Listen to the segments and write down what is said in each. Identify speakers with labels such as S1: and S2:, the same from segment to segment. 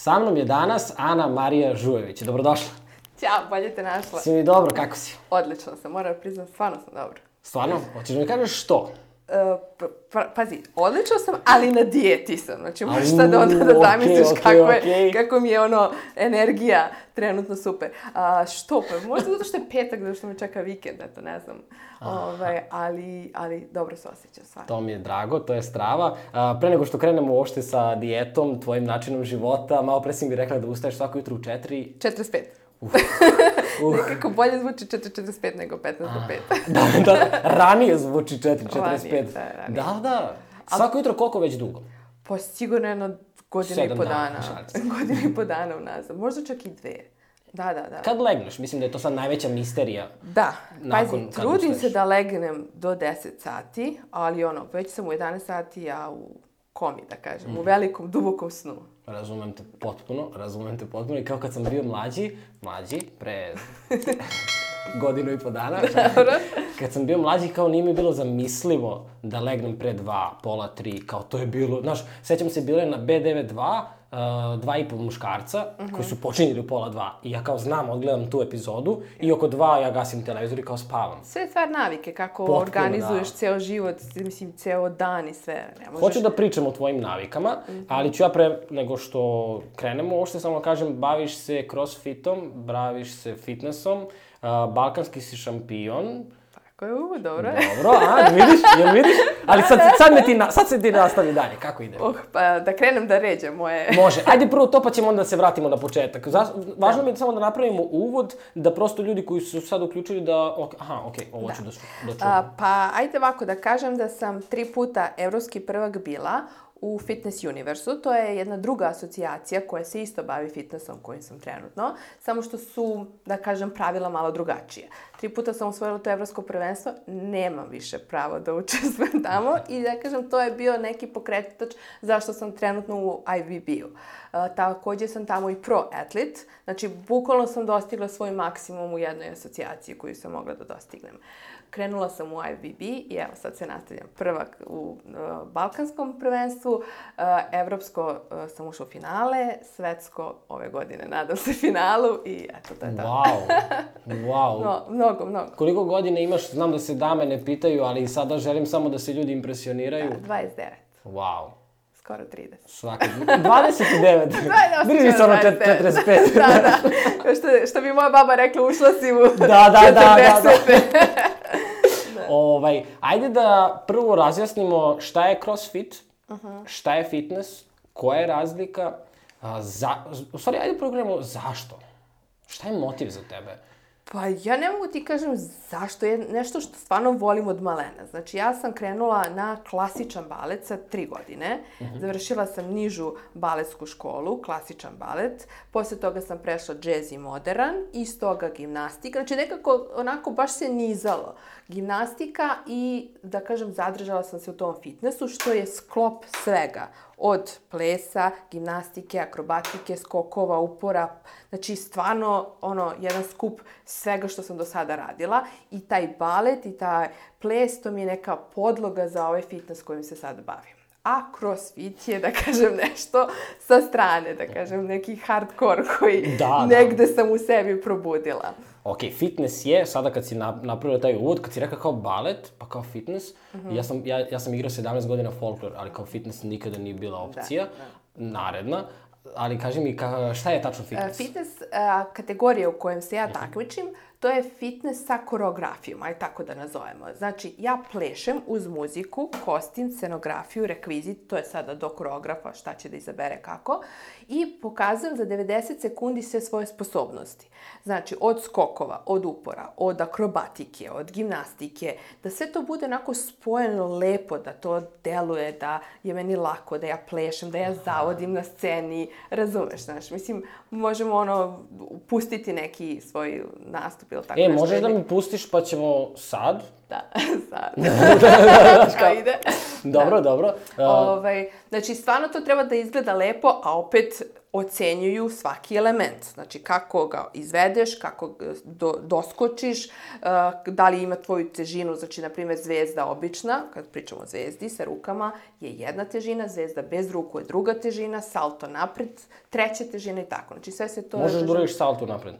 S1: Sa mnom je danas Ana Marija Žujević. Dobrodošla.
S2: Ćao, bolje te našla.
S1: Si mi dobro, kako si?
S2: Odlično sam, moram priznam, stvarno sam dobro.
S1: Stvarno? Hoćeš da mi kažeš što?
S2: Uh, pa, pa, pazi, odlično sam, ali na dijeti sam. Znači, možeš
S1: Au,
S2: sad onda da zamisliš
S1: okej,
S2: kako, je,
S1: okej.
S2: kako mi je ono, energija trenutno super. A, što? Pa možda zato što je petak, zato što me čeka vikend, eto, ne znam. Ovaj, ali, ali dobro se osjećam, stvarno.
S1: To mi je drago, to je strava. A, pre nego što krenemo uopšte sa dijetom, tvojim načinom života, malo pre si mi rekla da ustaješ svako jutro u četiri.
S2: 45.
S1: Uh.
S2: Nekako bolje zvuči 4.45 nego 15 do 5.
S1: Da, da, ranije zvuči 4.45.
S2: Ranije, da, ranije.
S1: Da, da. Svako jutro koliko već dugo?
S2: Pa sigurno jedno godinu i po
S1: dana,
S2: dana. godinu i po dana unazad. Možda čak i dve. Da, da, da.
S1: Kad legneš? Mislim da je to sad najveća misterija.
S2: Da,
S1: Nakon
S2: pazi, trudim se da legnem do 10 sati, ali ono, već sam u 11 sati, ja u komi, da kažem,
S1: Mhm.
S2: u velikom, dubokom snu.
S1: Razumem te potpuno, razumem te potpuno. I kao kad sam bio mlađi, mlađi, pre godinu i po dana, kad sam bio mlađi, kao nije mi bilo zamislivo da legnem pre dva, pola tri, kao to je bilo, znaš, sećam se, bile na B92, uh, dva i po muškarca, koji su počinjeli u pola dva. I ja kao znam, odgledam tu epizodu i oko dva ja gasim televizor i kao spavam.
S2: Sve je stvar navike, kako
S1: Potpuno,
S2: organizuješ
S1: da.
S2: ceo život, mislim, ceo dan i sve. Ne možeš...
S1: Hoću da pričam o tvojim navikama, ali ću ja pre nego što krenemo, uopšte samo da kažem, baviš se crossfitom, baviš se fitnessom, uh, balkanski si šampion,
S2: Tako je, u, dobro je.
S1: dobro, a, vidiš, jel vidiš? Ali sad, sad, me ti, na, sad se ti nastavi dalje, kako ide?
S2: Oh, pa da krenem da ređem moje...
S1: Može, ajde prvo to pa ćemo onda da se vratimo na početak. Zas, važno mi je samo da napravimo uvod, da prosto ljudi koji su sad uključili da, ok, aha, okej, ovo ću da, su- da čujem.
S2: A, pa, ajde ovako da kažem da sam tri puta evropski prvak bila u Fitness Universu. To je jedna druga asocijacija koja se isto bavi fitnessom kojim sam trenutno, samo što su, da kažem, pravila malo drugačije. Tri puta sam osvojila to evropsko prvenstvo, nemam više pravo da učestvujem tamo i da kažem, to je bio neki pokretač zašto sam trenutno u IVB-u. A, takođe sam tamo i pro atlet, znači bukvalno sam dostigla svoj maksimum u jednoj asocijaciji koju sam mogla da dostignem. Krenula sam u IVB i evo sad se nastavljam prvak u uh, Balkanskom prvenstvu, uh, evropsko uh, sam ušla u finale, svetsko ove godine nadam se finalu i eto to je to.
S1: Wow, wow.
S2: No, mnogo, mnogo.
S1: Koliko godina imaš, znam da se dame ne pitaju, ali sada želim samo da se ljudi impresioniraju.
S2: 29,
S1: Wow.
S2: skoro 30.
S1: Svaki... 29.
S2: osjećam
S1: Drži se ono
S2: 29.
S1: 45.
S2: da, da. Što, što bi moja baba rekla, ušla si u
S1: Da, da, da, da, da.
S2: 40.
S1: Ovaj, ajde da prvo razjasnimo šta je crossfit,
S2: Mhm.
S1: šta je fitness, koja je razlika, a, za, u stvari, ajde prvo krenemo zašto? Šta je motiv za tebe?
S2: Pa ja ne mogu ti kažem zašto, je nešto što stvarno volim od malena. Znači ja sam krenula na klasičan balet sa tri godine, završila sam nižu baletsku školu, klasičan balet, posle toga sam prešla džez i modern, iz toga gimnastika, znači nekako onako baš se nizalo. Gimnastika i da kažem zadržala sam se u tom fitnessu što je sklop svega od plesa, gimnastike, akrobatike, skokova, upora, znači stvarno ono jedan skup svega što sam do sada radila i taj balet i taj ples to mi je neka podloga za ovaj fitness kojim se sada bavim. A crossfit je, da kažem, nešto sa strane, da kažem, neki hardcore koji
S1: Da, da.
S2: negde sam u sebi probudila.
S1: Ok, fitness je, sada kad si na, napravila taj uvod, kad si rekla kao balet, pa kao fitness,
S2: Mhm.
S1: ja, sam, ja, ja sam igrao 17 godina folklor, ali kao fitness nikada nije bila opcija, naredna. Ali kaži mi, ka, šta je tačno
S2: E,
S1: fitness?
S2: Fitness a, kategorija u kojem se ja takmičim, to je fitness sa koreografijom, aj tako da nazovemo. Znači, ja plešem uz muziku, kostim, scenografiju, rekvizit, to je sada do koreografa šta će da izabere kako, i pokazujem za 90 sekundi sve svoje sposobnosti. Znači, od skokova, od upora, od akrobatike, od gimnastike, da sve to bude onako spojeno lepo, da to deluje, da je meni lako, da ja plešem, da ja zavodim na sceni, razumeš, znaš, mislim, možemo ono, pustiti neki svoj nastup ili tako
S1: E,
S2: nešto.
S1: možeš da mi pustiš pa ćemo sad?
S2: Da, sad. Znaš kao ide.
S1: Dobro, dobro. Uh,
S2: Ovaj, znači, stvarno to treba da izgleda lepo, a opet ocenjuju svaki element. Znači, kako ga izvedeš, kako do, doskočiš, uh, da li ima tvoju težinu, znači, na primjer, zvezda obična, kad pričamo o zvezdi sa rukama, je jedna težina, zvezda bez ruku je druga težina, salto napred, treća težina i tako. Znači, sve se to...
S1: Možeš da uradiš salto napred?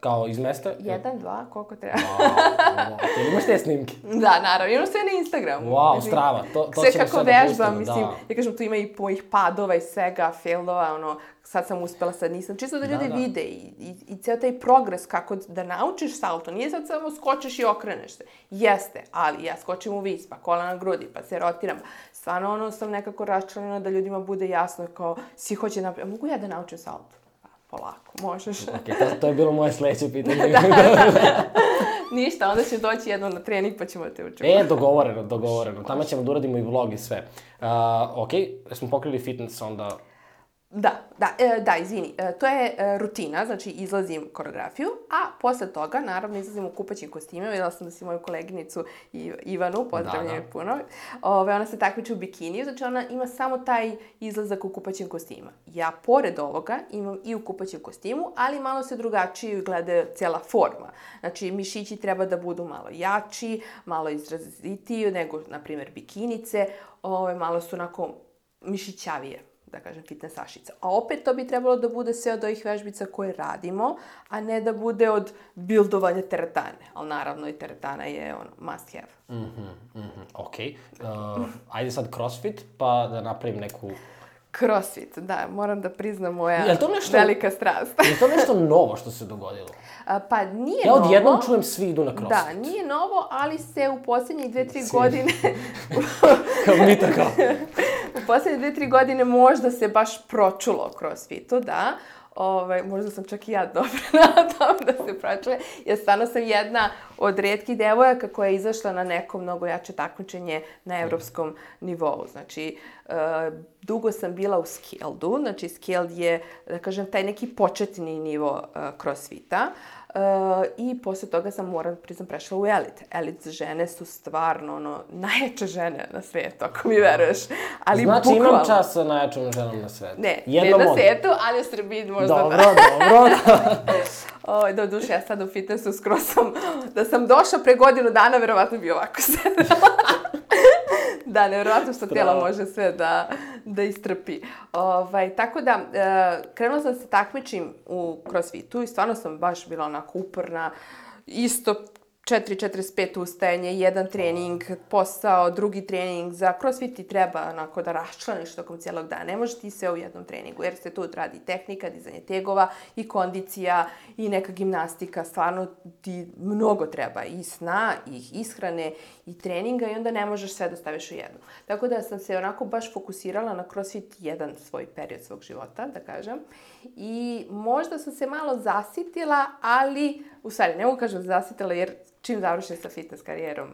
S1: Kao iz mesta?
S2: Jedan, dva, koliko treba.
S1: Wow, wow. imaš te snimke?
S2: Da, naravno, imam sve na Instagramu.
S1: Wow, mislim, strava, to, to
S2: sve kako
S1: sve da
S2: vežbam,
S1: pustimo,
S2: mislim,
S1: da.
S2: ja kažem, tu ima i mojih padova i svega, failova, ono, sad sam uspela, sad nisam. Čisto da ljudi
S1: Da, da.
S2: vide i, i, i ceo taj progres kako da naučiš salto. Nije sad samo skočiš i okreneš se. Jeste, ali ja skočim u vis, pa kola na grudi, pa se rotiram. Stvarno ono sam nekako raščlanjena da ljudima bude jasno kao svi hoće napraviti. Mogu ja da naučim salto? Polako, možeš.
S1: Ok, to, to je bilo moje sledeće pitanje.
S2: Ništa, onda ćeš doći jednom na trening pa ćemo te učiti.
S1: e, dogovoreno, dogovoreno. Tamo ćemo da uradimo i vlog i sve. Uh, ok, smo pokrili fitness, onda...
S2: Da, da, e, da, izvini. E, to je e, rutina, znači izlazim koreografiju, a posle toga, naravno, izlazim u kupaćim kostimima. Videla sam da si moju koleginicu Ivanu, pozdravljam
S1: Da, da.
S2: je puno. Ove, ona se takmiči u bikiniju, znači ona ima samo taj izlazak u kupaćim kostima. Ja, pored ovoga, imam i u kupaćem kostimu, ali malo se drugačije gleda cijela forma. Znači, mišići treba da budu malo jači, malo izrazitiji nego, na primjer, bikinice. Ove, malo su onako mišićavije da kažem, fitnessašica. A opet to bi trebalo da bude sve od ovih vežbica koje radimo, a ne da bude od bildovanja teretane. Ali naravno i teretana je ono, must have.
S1: Mhm, mhm, ok. Uh, ajde sad crossfit, pa da napravim neku...
S2: Crossfit, da, moram da priznam moja
S1: Jel to nešto-
S2: velika strast.
S1: Je to nešto novo što se dogodilo?
S2: A, pa nije
S1: Ja
S2: novo.
S1: odjednom čujem svi idu na crossfit.
S2: Da, nije novo, ali se u posljednjih dve, tri godine
S1: Kao mi to
S2: posljednje dve, tri godine možda se baš pročulo o crossfitu, da. Ove, možda sam čak i ja dobra na tom da se pročule, jer stvarno sam jedna od redkih devojaka koja je izašla na neko mnogo jače takmičenje na evropskom nivou. Znači, e, dugo sam bila u Skildu, znači Skild je, da kažem, taj neki početni nivo e, crossfita. Uh, I posle toga sam, moram priznam, prešla u elit. Elit žene su stvarno, ono, najjače žene na svetu, ako mi veruješ. Ali
S1: znači
S2: bukvalno.
S1: imam čas sa najjačom ženom na svetu.
S2: Ne,
S1: Jednom
S2: ne na svetu, ali u Srbiji možda
S1: Dobro,
S2: da.
S1: dobro.
S2: O, do duše, ja sad u fitnessu skroz sam, da sam došla pre godinu dana, verovatno bi ovako sedela. da, nevjerovatno što
S1: Strava.
S2: može sve da, da istrpi. Ovaj, tako da, e, krenula sam se takmičim u crossfitu i stvarno sam baš bila onako uporna. Isto 4.45 ustajanje, jedan trening, posao, drugi trening. Za crossfit ti treba onako da raščlaniš tokom cijelog dana. Ne može ti sve u jednom treningu, jer se tu radi tehnika, dizanje tegova i kondicija i neka gimnastika. Stvarno ti mnogo treba i sna, i ishrane, i treninga i onda ne možeš sve da staviš u jedno. Tako da sam se onako baš fokusirala na crossfit jedan svoj period svog života, da kažem. I možda sam se malo zasitila, ali, u stvari, ne mogu kažem zasitila jer čim završim sa fitness karijerom,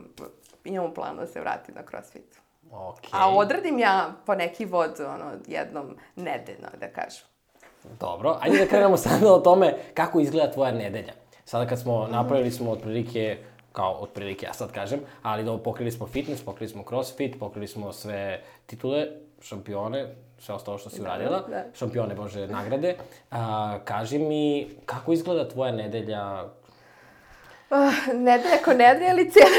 S2: imam u planu da se vratim na crossfit.
S1: Ok.
S2: A odradim ja po neki vod, ono, jednom nedeljno, da kažem.
S1: Dobro, ajde da krenemo sada o tome kako izgleda tvoja nedelja. Sada kad smo napravili smo otprilike, kao otprilike ja sad kažem, ali da pokrili smo fitness, pokrili smo crossfit, pokrili smo sve titule, šampione, sve ostalo što si uradila,
S2: da.
S1: šampione Bože nagrade. A, kaži mi, kako izgleda tvoja nedelja?
S2: Uh, nedelja ko nedelja ili cijela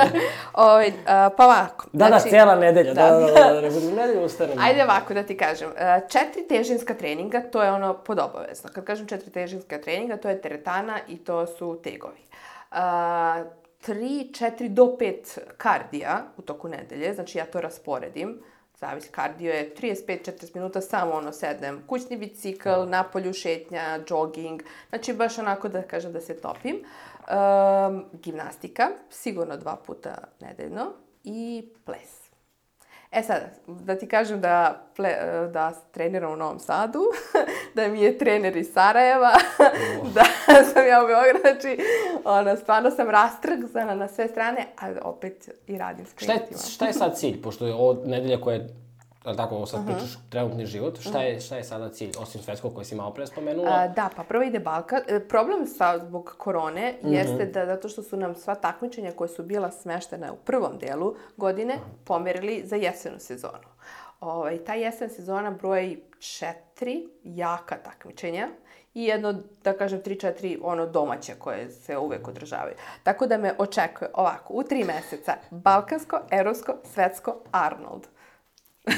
S2: Ovaj, uh, Pa ovako.
S1: Da, da, cijela nedelja, da,
S2: da,
S1: da, da, da, da, da, nedelja ustanem.
S2: Ajde ovako da ti kažem. Uh, Četiri težinska treninga, to je ono podobavezno. Kad kažem četiri težinska treninga, to je teretana i to su tegovi. Uh, tri, četiri do pet kardija u toku nedelje, znači ja to rasporedim. Zavisi, kardio je 35-40 minuta, samo ono sednem. Kućni bicikl, napolju šetnja, jogging, znači baš onako da kažem da se topim. Um, gimnastika, sigurno dva puta nedeljno i ples. E sad, da ti kažem da, ple, da treniram u Novom Sadu, da mi je trener iz Sarajeva, da sam ja u Beogradu, znači, ono, stvarno sam rastrgzana na sve strane, ali opet i radim s
S1: Šta je, šta je sad cilj, pošto je ovo nedelja koja je, ali tako, ovo sad
S2: Mhm.
S1: pričaš trenutni život, šta je, šta je sada cilj, osim svetskog koji si malo pre spomenula?
S2: A, da, pa prvo ide Balkan. E, Problem sa, zbog korone
S1: Mhm.
S2: jeste da zato što su nam sva takmičenja koja su bila smeštena u prvom delu godine pomerili za jesenu sezonu. Ovaj, ta jesen sezona broji četiri jaka takmičenja i jedno, da kažem, tri, četiri ono domaće koje se uvek održavaju. Tako da me očekuje ovako, u tri meseca, balkansko, evropsko, svetsko, Arnold.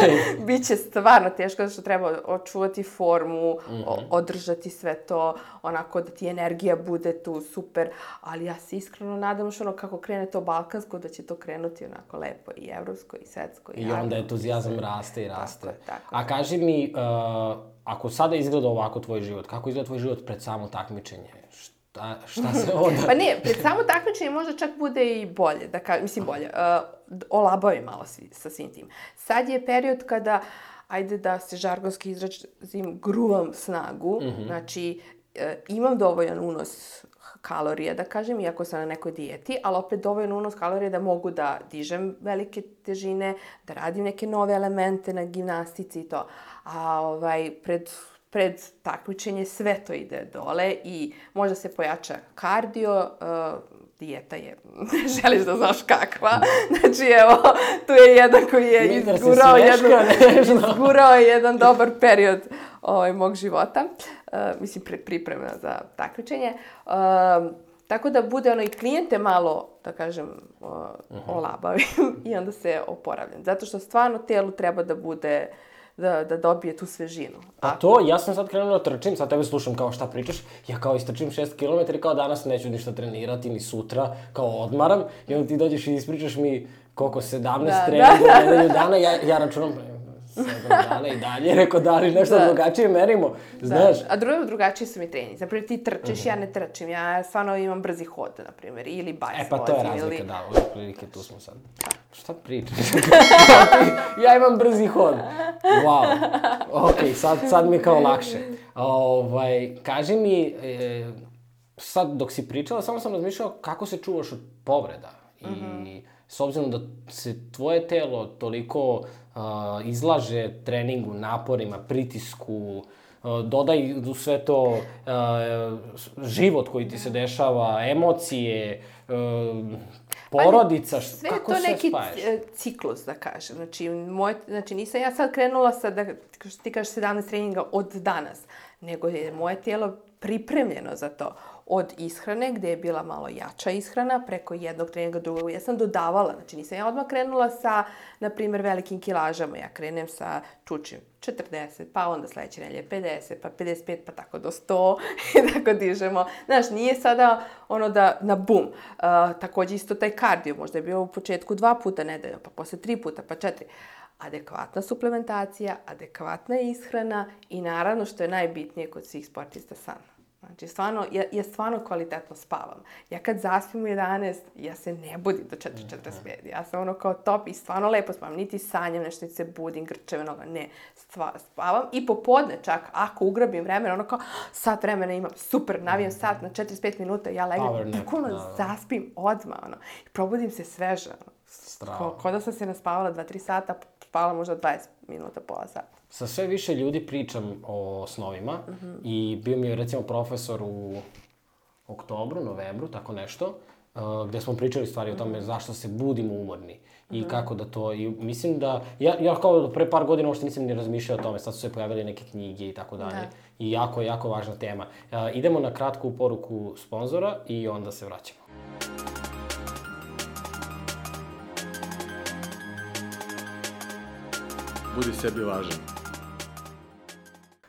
S1: Okay.
S2: Biće stvarno teško zato što treba očuvati formu, mm -hmm. održati sve to, onako da ti energija bude tu super, ali ja se iskreno nadam što ono kako krene to balkansko, da će to krenuti onako lepo i evropsko i svetsko.
S1: I, I onda entuzijazam raste i raste.
S2: Tako, tako.
S1: A kaži mi, uh, ako sada izgleda ovako tvoj život, kako izgleda tvoj život pred samo takmičenje? Šta, šta se onda...
S2: pa ne, pred samo takmičenje možda čak bude i bolje, da ka, mislim bolje, uh, olabavi malo svi, sa svim tim. Sad je period kada, ajde da se žargonski izrazim, gruvam snagu, mm -hmm. znači uh, imam dovoljan unos kalorija, da kažem, iako sam na nekoj dijeti, ali opet dovoljan unos kalorija da mogu da dižem velike težine, da radim neke nove elemente na gimnastici i to. A ovaj, pred pred takmičenje sve to ide dole i možda se pojača kardio, uh, dijeta je, ne želiš da znaš kakva. Znači, evo, tu je jedan koji je izgurao, jednu, izgurao jedan dobar period ovaj, mog života. Uh, mislim, pre, priprema za takmičenje. Uh, tako da bude ono i klijente malo, da kažem, uh, olabavim i onda se oporavljam. Zato što stvarno telu treba da bude uh, da, da dobije tu svežinu.
S1: A Ako... to, ja sam sad krenula da trčim, sad tebe slušam kao šta pričaš, ja kao istrčim 6 km i kao danas neću ništa trenirati, ni sutra, kao odmaram, i onda ti dođeš i ispričaš mi koliko 17 da, treninga da. nedelju dana, ja, ja računam, sedam dana i dalje, rekao da li nešto da. drugačije merimo, znaš.
S2: Da. A drugo, drugačije su mi treningi. Zapravo ti trčiš, uh -huh. ja ne trčim, ja stvarno imam brzi hod, na primjer, ili bajs
S1: E pa to je razlika, ili... da, u prilike tu smo sad. Šta pričaš? ja imam brzi hod. Wow. Ok, sad, sad mi je kao lakše. Ovaj, kaži mi, e, sad dok si pričala, samo sam razmišljao kako se čuvaš od povreda. I mhm. -huh. s obzirom da se tvoje telo toliko uh, izlaže treningu, naporima, pritisku, dodaj u sve to uh, život koji ti se dešava, emocije, uh, porodica,
S2: sve
S1: kako
S2: to neki
S1: spajaš?
S2: ciklus, da kažem. Znači, moj, znači, nisam ja sad krenula sa, da, što ti kažeš, 17 treninga od danas, nego je moje tijelo pripremljeno za to od ishrane, gde je bila malo jača ishrana, preko jednog treninga drugog. Ja sam dodavala, znači nisam ja odmah krenula sa, na primjer, velikim kilažama. Ja krenem sa čučim 40, pa onda sledeće nelje 50, pa 55, pa tako do 100 i tako dižemo. Znaš, nije sada ono da na bum. Uh, takođe isto taj kardio, možda je bio u početku dva puta nedeljno, pa posle tri puta, pa četiri adekvatna suplementacija, adekvatna ishrana i naravno što je najbitnije kod svih sportista san. Znači, stvarno, ja, ja stvarno kvalitetno spavam. Ja kad zaspim u 11, ja se ne budim do 4.45. Ja sam ono kao top i stvarno lepo spavam. Niti sanjam nešto, niti se budim, grčeve noga. Ne, stva, spavam. I popodne čak, ako ugrabim vremena, ono kao, sat vremena imam, super, navijem sat na 45 minuta, ja legnem, bukvalno da. zaspim odmah, ono. I probudim se sveže, ono. Strava. Ko, ko da sam se naspavala 2-3 sata, spavala možda 20 minuta, pola sata
S1: sa sve više ljudi pričam o snovima mm -hmm. i bio mi je recimo profesor u oktobru, novembru, tako nešto, uh, gde smo pričali stvari o tome mm -hmm. zašto se budimo umorni mm -hmm. i mhm. kako da to, i mislim da, ja, ja kao da pre par godina uopšte nisam ni razmišljao o tome, sad su se pojavile neke knjige i tako dalje. Da. I jako, jako važna tema. Uh, idemo na kratku poruku sponzora i onda se vraćamo.
S3: Budi sebi važan.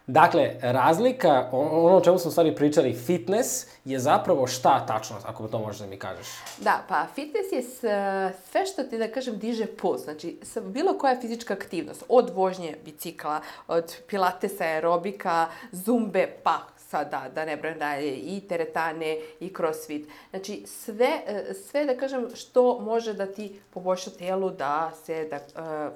S1: Dakle, razlika, ono o čemu smo stvari pričali, fitness je zapravo šta tačno, ako to možeš da mi kažeš?
S2: Da, pa fitness je sve što ti, da kažem, diže puls. Znači, bilo koja fizička aktivnost, od vožnje bicikla, od pilatesa, aerobika, zumbe, pa sada, da ne brem dalje, i teretane, i crossfit. Znači, sve, sve, da kažem, što može da ti poboljša telu da se, da,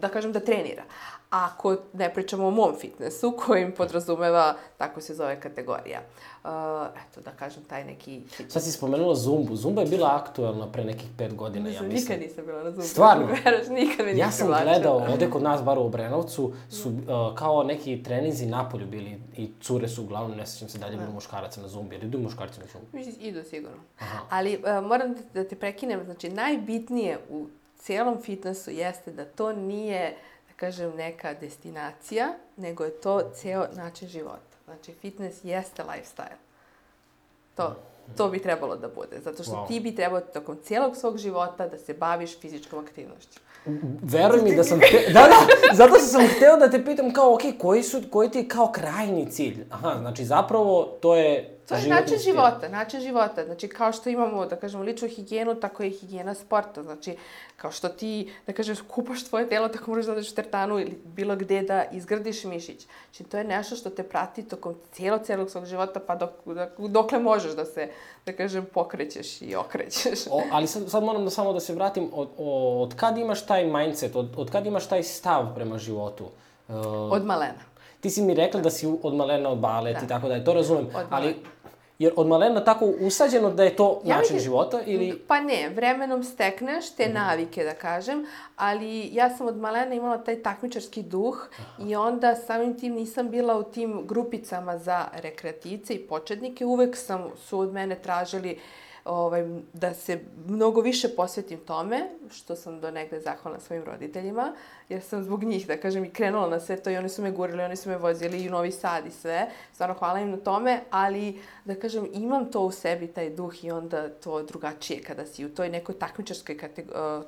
S2: da kažem, da trenira ako ne pričamo o mom fitnessu, kojim podrazumeva, tako se zove kategorija. Uh, eto, da kažem, taj neki fitness.
S1: Sad si spomenula Zumbu. Zumba je bila aktuelna pre nekih pet godina, ja mislim.
S2: Nikad nisam bila na Zumbu.
S1: Stvarno?
S2: Veraš, nikad me
S1: Ja sam gledao, ovde kod nas, bar u Obrenovcu, su uh, kao neki treninzi napolju bili i cure su uglavnom, ne sećam se dalje, bilo muškaraca na Zumbi. Jer idu muškarci na Zumbi?
S2: Idu sigurno. Aha. Ali uh, moram da te prekinem, znači, najbitnije u cijelom fitnessu jeste da to nije, da kažem, neka destinacija, nego je to ceo način života. Znači, fitness jeste lifestyle. To, to bi trebalo da bude, zato što
S1: Wow.
S2: ti bi trebao tokom cijelog svog života da se baviš fizičkom aktivnošću.
S1: Veruj mi da sam hteo, da, da, zato što sam hteo da te pitam kao, ok, koji, su, koji ti je kao krajnji cilj? Aha, znači zapravo to je
S2: To je
S1: životni
S2: način
S1: stil.
S2: života, način života. Znači, kao što imamo, da kažemo, ličnu higijenu, tako je higijena sporta. Znači, kao što ti, da kažeš, kupaš tvoje telo, tako moraš da odeš u tertanu ili bilo gde da izgradiš mišić. Znači, to je nešto što te prati tokom cijelo, cijelog svog života, pa dok, dok, dokle možeš da se, da kažem, pokrećeš i okrećeš.
S1: O, ali sad, sad moram da samo da se vratim, od, od kad imaš taj mindset, od, od kad imaš taj stav prema životu? Uh,
S2: Od malena.
S1: ti si mi rekla da si od malena od balet
S2: Da.
S1: i tako da je, to razumem,
S2: Od
S1: ali. Jer od malena tako usađeno da je to
S2: Ja
S1: način
S2: mislim-
S1: života ili...
S2: Pa ne, vremenom stekneš te navike, da kažem, ali ja sam od malena imala taj takmičarski duh i onda samim tim nisam bila u tim grupicama za rekreativce i početnike. Uvek sam, su od mene tražili ovaj, da se mnogo više posvetim tome, što sam do negde zahvalna svojim roditeljima, jer sam zbog njih, da kažem, i krenula na sve to i oni su me gurili, oni su me vozili i u Novi Sad i sve. Stvarno hvala im na tome, ali, da kažem, imam to u sebi, taj duh i onda to drugačije kada si u toj nekoj takmičarskoj,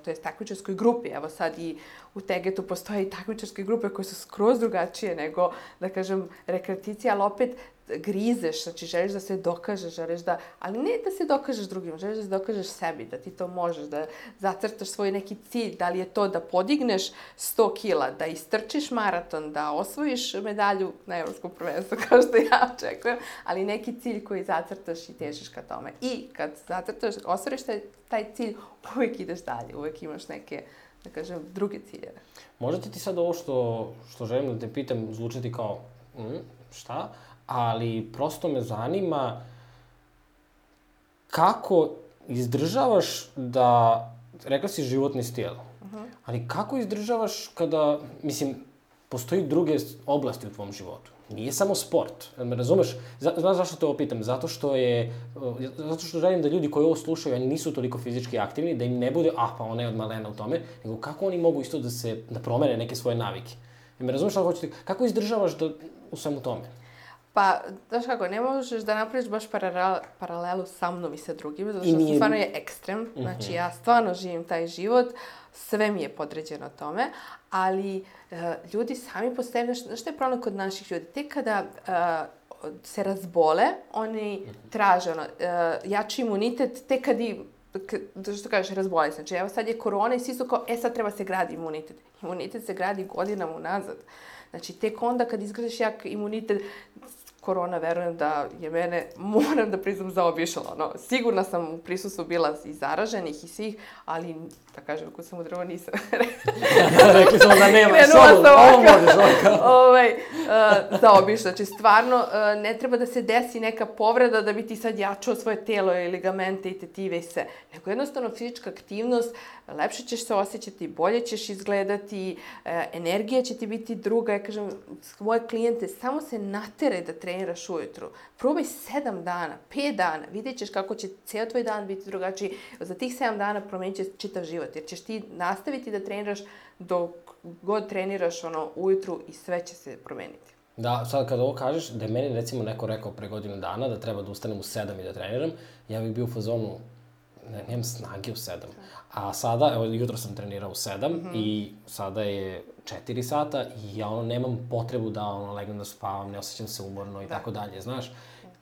S2: to jest takmičarskoj grupi. Evo sad i u Tegetu postoje i takmičarske grupe koje su skroz drugačije nego, da kažem, rekreativci, ali opet grizeš, znači želiš da se dokažeš, želiš da, ali ne da se dokažeš drugim, želiš da se dokažeš sebi, da ti to možeš, da zacrtaš svoj neki cilj, da li je to da podigneš 100 kila, da istrčiš maraton, da osvojiš medalju na evropskom prvenstvu, kao što ja očekujem, ali neki cilj koji zacrtaš i težiš ka tome. I kad zacrtaš, ostvariš taj, taj cilj, uvek ideš dalje, uvek imaš neke, da kažem, druge ciljeve.
S1: Možda će ti sad ovo što, što želim da te pitam zvučati kao mm, šta, ali prosto me zanima kako izdržavaš da, rekla si životni stil, ali kako izdržavaš kada, mislim, postoji druge oblasti u tvom životu. Nije samo sport, me razumeš? Znaš zašto te ovo pitam? Zato što je, uh, zato što želim da ljudi koji ovo slušaju, a nisu toliko fizički aktivni, da im ne bude, ah, pa ona je od malena u tome, nego kako oni mogu isto da se, da promene neke svoje navike. Jel me razumeš šta hoću ti, kako izdržavaš da, u svemu tome?
S2: Pa, znaš kako, ne možeš da napraviš baš paralel, paralelu sa mnom i sa drugima, zato što stvarno je ekstrem. Znači, ja stvarno živim taj život, sve mi je podređeno tome, ali e, ljudi sami po sebi, znaš, šta je problem kod naših ljudi? Tek kada e, se razbole, oni traže ono, e, jači imunitet, tek kad i što kažeš, razboli se. Znači, evo sad je korona i svi su kao, e sad treba se gradi imunitet. Imunitet se gradi godinama unazad. Znači, tek onda kad izgradiš jak imunitet, korona, verujem da je mene, moram da priznam, zaobišla. Ono, sigurna sam u prisustvu bila i zaraženih i svih, ali, da kažem, ako sam drvo nisam
S1: Rekli smo da nema,
S2: sam
S1: ovo
S2: ovako.
S1: možeš, ovo kao.
S2: ovaj, uh, zaobišla. Znači, stvarno, uh, ne treba da se desi neka povreda da bi ti sad jačao svoje telo i ligamente i tetive i sve. Nego jednostavno fizička aktivnost, lepše ćeš se osjećati, bolje ćeš izgledati, uh, energija će ti biti druga. Ja kažem, moje klijente, samo se nateraj da treniraš ujutru. Probaj sedam dana, pet dana, vidjet ćeš kako će ceo tvoj dan biti drugačiji. Za tih sedam dana promenit će čitav život, jer ćeš ti nastaviti da treniraš dok god treniraš ono ujutru i sve će se promeniti.
S1: Da, sad kada ovo kažeš, da je meni recimo neko rekao pre godinu dana da treba da ustanem u 7 i da treniram, ja bih bio u fazonu, ne, nemam snage u 7. A sada, evo, jutro sam trenirao u 7
S2: Mhm.
S1: i sada je 4 sata i ja ono nemam potrebu da ono legnem da spavam, ne osjećam se umorno i tako dalje, znaš.